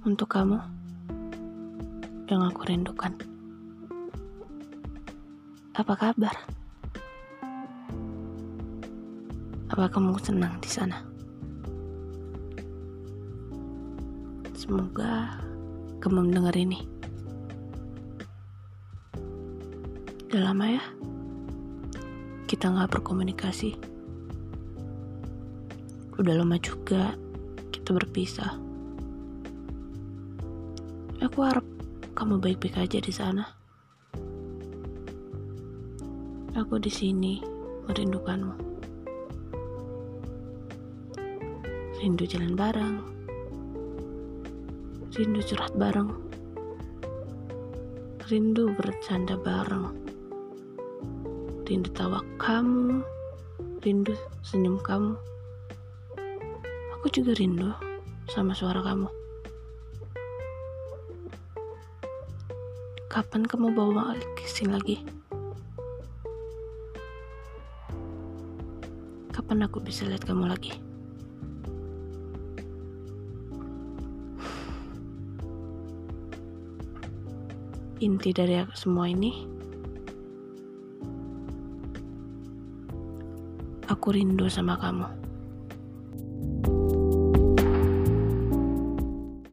untuk kamu yang aku rindukan. Apa kabar? Apa kamu senang di sana? Semoga kamu mendengar ini. Udah lama ya kita nggak berkomunikasi. Udah lama juga kita berpisah. Aku harap kamu baik-baik aja di sana. Aku di sini merindukanmu. Rindu jalan bareng. Rindu curhat bareng. Rindu bercanda bareng. Rindu tawa kamu. Rindu senyum kamu. Aku juga rindu sama suara kamu. Kapan kamu bawa ke lagi? Kapan aku bisa lihat kamu lagi? Inti dari semua ini, aku rindu sama kamu.